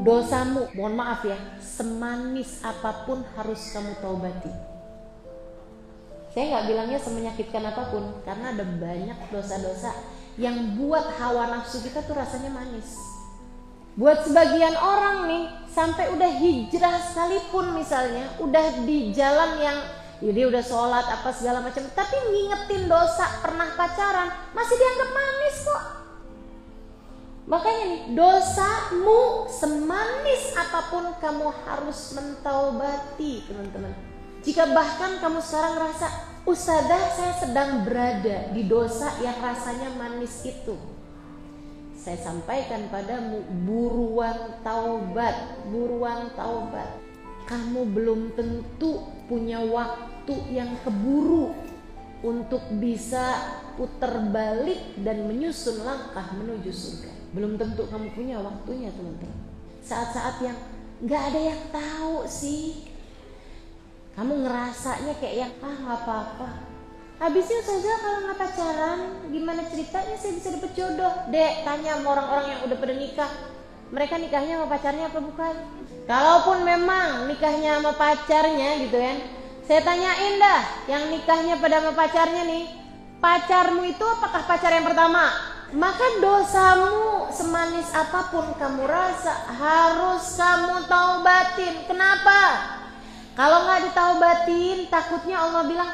dosamu, mohon maaf ya, semanis apa pun harus kamu taubati. Saya nggak bilangnya semenyakitkan apa pun, karena ada banyak dosa-dosa yang buat hawa nafsu kita tuh rasanya manis. Buat sebagian orang nih, sampai udah hijrah sekalipun misalnya, udah di jalan yang ya udah sholat apa segala macam, tapi ngingetin dosa pernah pacaran masih dianggap manis kok. Makanya nih, dosamu semanis apa pun kamu harus mentaubati teman-teman. Jika bahkan kamu sekarang ngerasa, Ustazah saya sedang berada di dosa yang rasanya manis itu. Saya sampaikan padamu buruan taubat, buruan taubat. Kamu belum tentu punya waktu yang keburu untuk bisa putar balik dan menyusun langkah menuju surga. Belum tentu kamu punya waktunya teman-teman. Saat-saat yang nggak ada yang tahu sih. Kamu ngerasanya kayak yang ah nggak apa-apa. Habisnya saja kalau nggak pacaran, gimana ceritanya saya bisa dapet jodoh? Dek, tanya sama orang-orang yang udah pada nikah. Mereka nikahnya sama pacarnya apa bukan? Kalaupun memang nikahnya sama pacarnya gitu kan, saya tanyain dah, yang nikahnya pada sama pacarnya nih, pacarmu itu apakah pacar yang pertama? Maka dosamu semanis apa pun kamu rasa harus kamu taubatin. Kenapa? Kalau nggak ditaubatin, takutnya Allah bilang,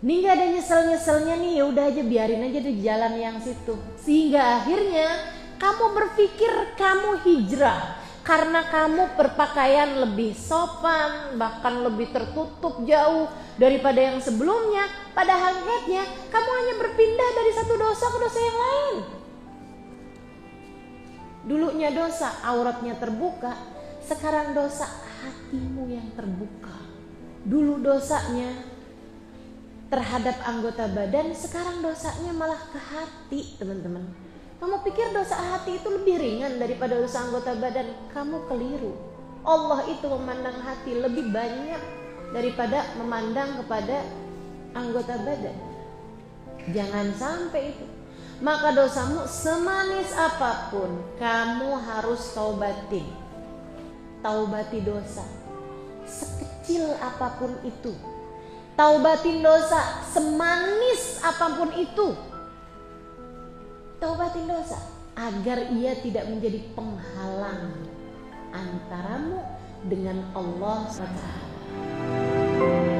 ini nggak ada nyesel-nyeselnya nih, ya udah aja biarin aja di jalan yang situ. Sehingga akhirnya kamu berpikir kamu hijrah karena kamu berpakaian lebih sopan, bahkan lebih tertutup jauh daripada yang sebelumnya. Pada hakikatnya, kamu hanya berpindah dari satu dosa ke dosa yang lain. Dulunya dosa, auratnya terbuka, sekarang dosa hatimu yang terbuka. Dulu dosanya terhadap anggota badan, sekarang dosanya malah ke hati, teman-teman. Kamu pikir dosa hati itu lebih ringan daripada dosa anggota badan? Kamu keliru. Allah itu memandang hati lebih banyak daripada memandang kepada anggota badan. Jangan sampai itu. Maka dosamu semanis apa pun, kamu harus taubatin. Taubati dosa. Sekecil apa pun itu. Taubatin dosa semanis apa pun itu taubatin dosa agar ia tidak menjadi penghalang antaramu dengan Allah SWT.